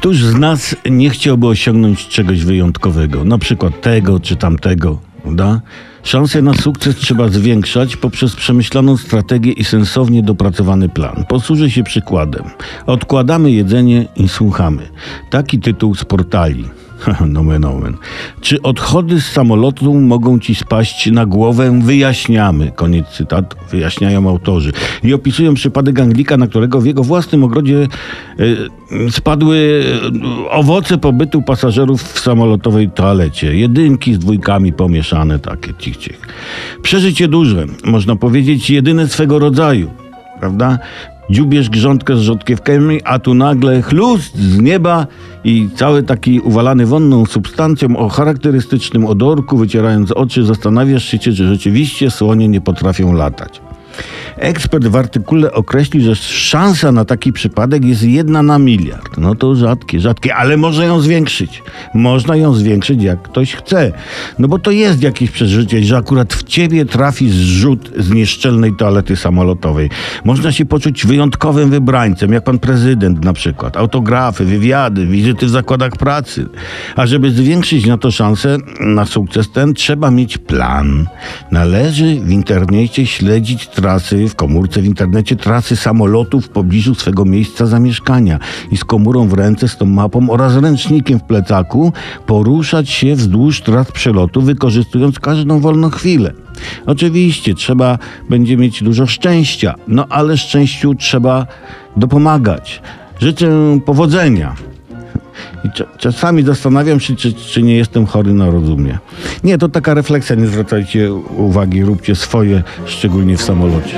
Któż z nas nie chciałby osiągnąć czegoś wyjątkowego, na przykład tego czy tamtego, prawda? Szanse na sukces trzeba zwiększać poprzez przemyślaną strategię i sensownie dopracowany plan. Posłużę się przykładem. Odkładamy jedzenie i słuchamy. Taki tytuł z portali. Nomen omen. Czy odchody z samolotu mogą ci spaść na głowę? Wyjaśniamy. Koniec cytatu. Wyjaśniają autorzy. I opisują przypadek Anglika, na którego w jego własnym ogrodzie e, spadły e, owoce pobytu pasażerów w samolotowej toalecie. Jedynki z dwójkami pomieszane, takie cich, cich. Przeżycie duże, można powiedzieć jedyne swego rodzaju. Prawda? Dziubiesz grządkę z rzodkiewkami, a tu nagle chlust z nieba i cały taki uwalany wonną substancją o charakterystycznym odorku, wycierając oczy, zastanawiasz się, czy rzeczywiście słonie nie potrafią latać. Ekspert w artykule określi, że szansa na taki przypadek jest jedna na miliard. No to rzadkie, rzadkie, ale można ją zwiększyć. Można ją zwiększyć, jak ktoś chce. No bo to jest jakieś przeżycie, że akurat w ciebie trafi zrzut z nieszczelnej toalety samolotowej. Można się poczuć wyjątkowym wybrańcem, jak pan prezydent na przykład. Autografy, wywiady, wizyty w zakładach pracy. A żeby zwiększyć na to szansę na sukces ten, trzeba mieć plan. Należy w internecie śledzić trasy w komórce w internecie trasy samolotów w pobliżu swego miejsca zamieszkania i z komórą w ręce, z tą mapą oraz ręcznikiem w plecaku poruszać się wzdłuż tras przelotu, wykorzystując każdą wolną chwilę. Oczywiście trzeba będzie mieć dużo szczęścia, no ale szczęściu trzeba dopomagać. Życzę powodzenia. I czasami zastanawiam się, czy, czy, nie jestem chory na rozumie. Nie, to taka refleksja, nie zwracajcie uwagi, róbcie swoje, szczególnie w samolocie.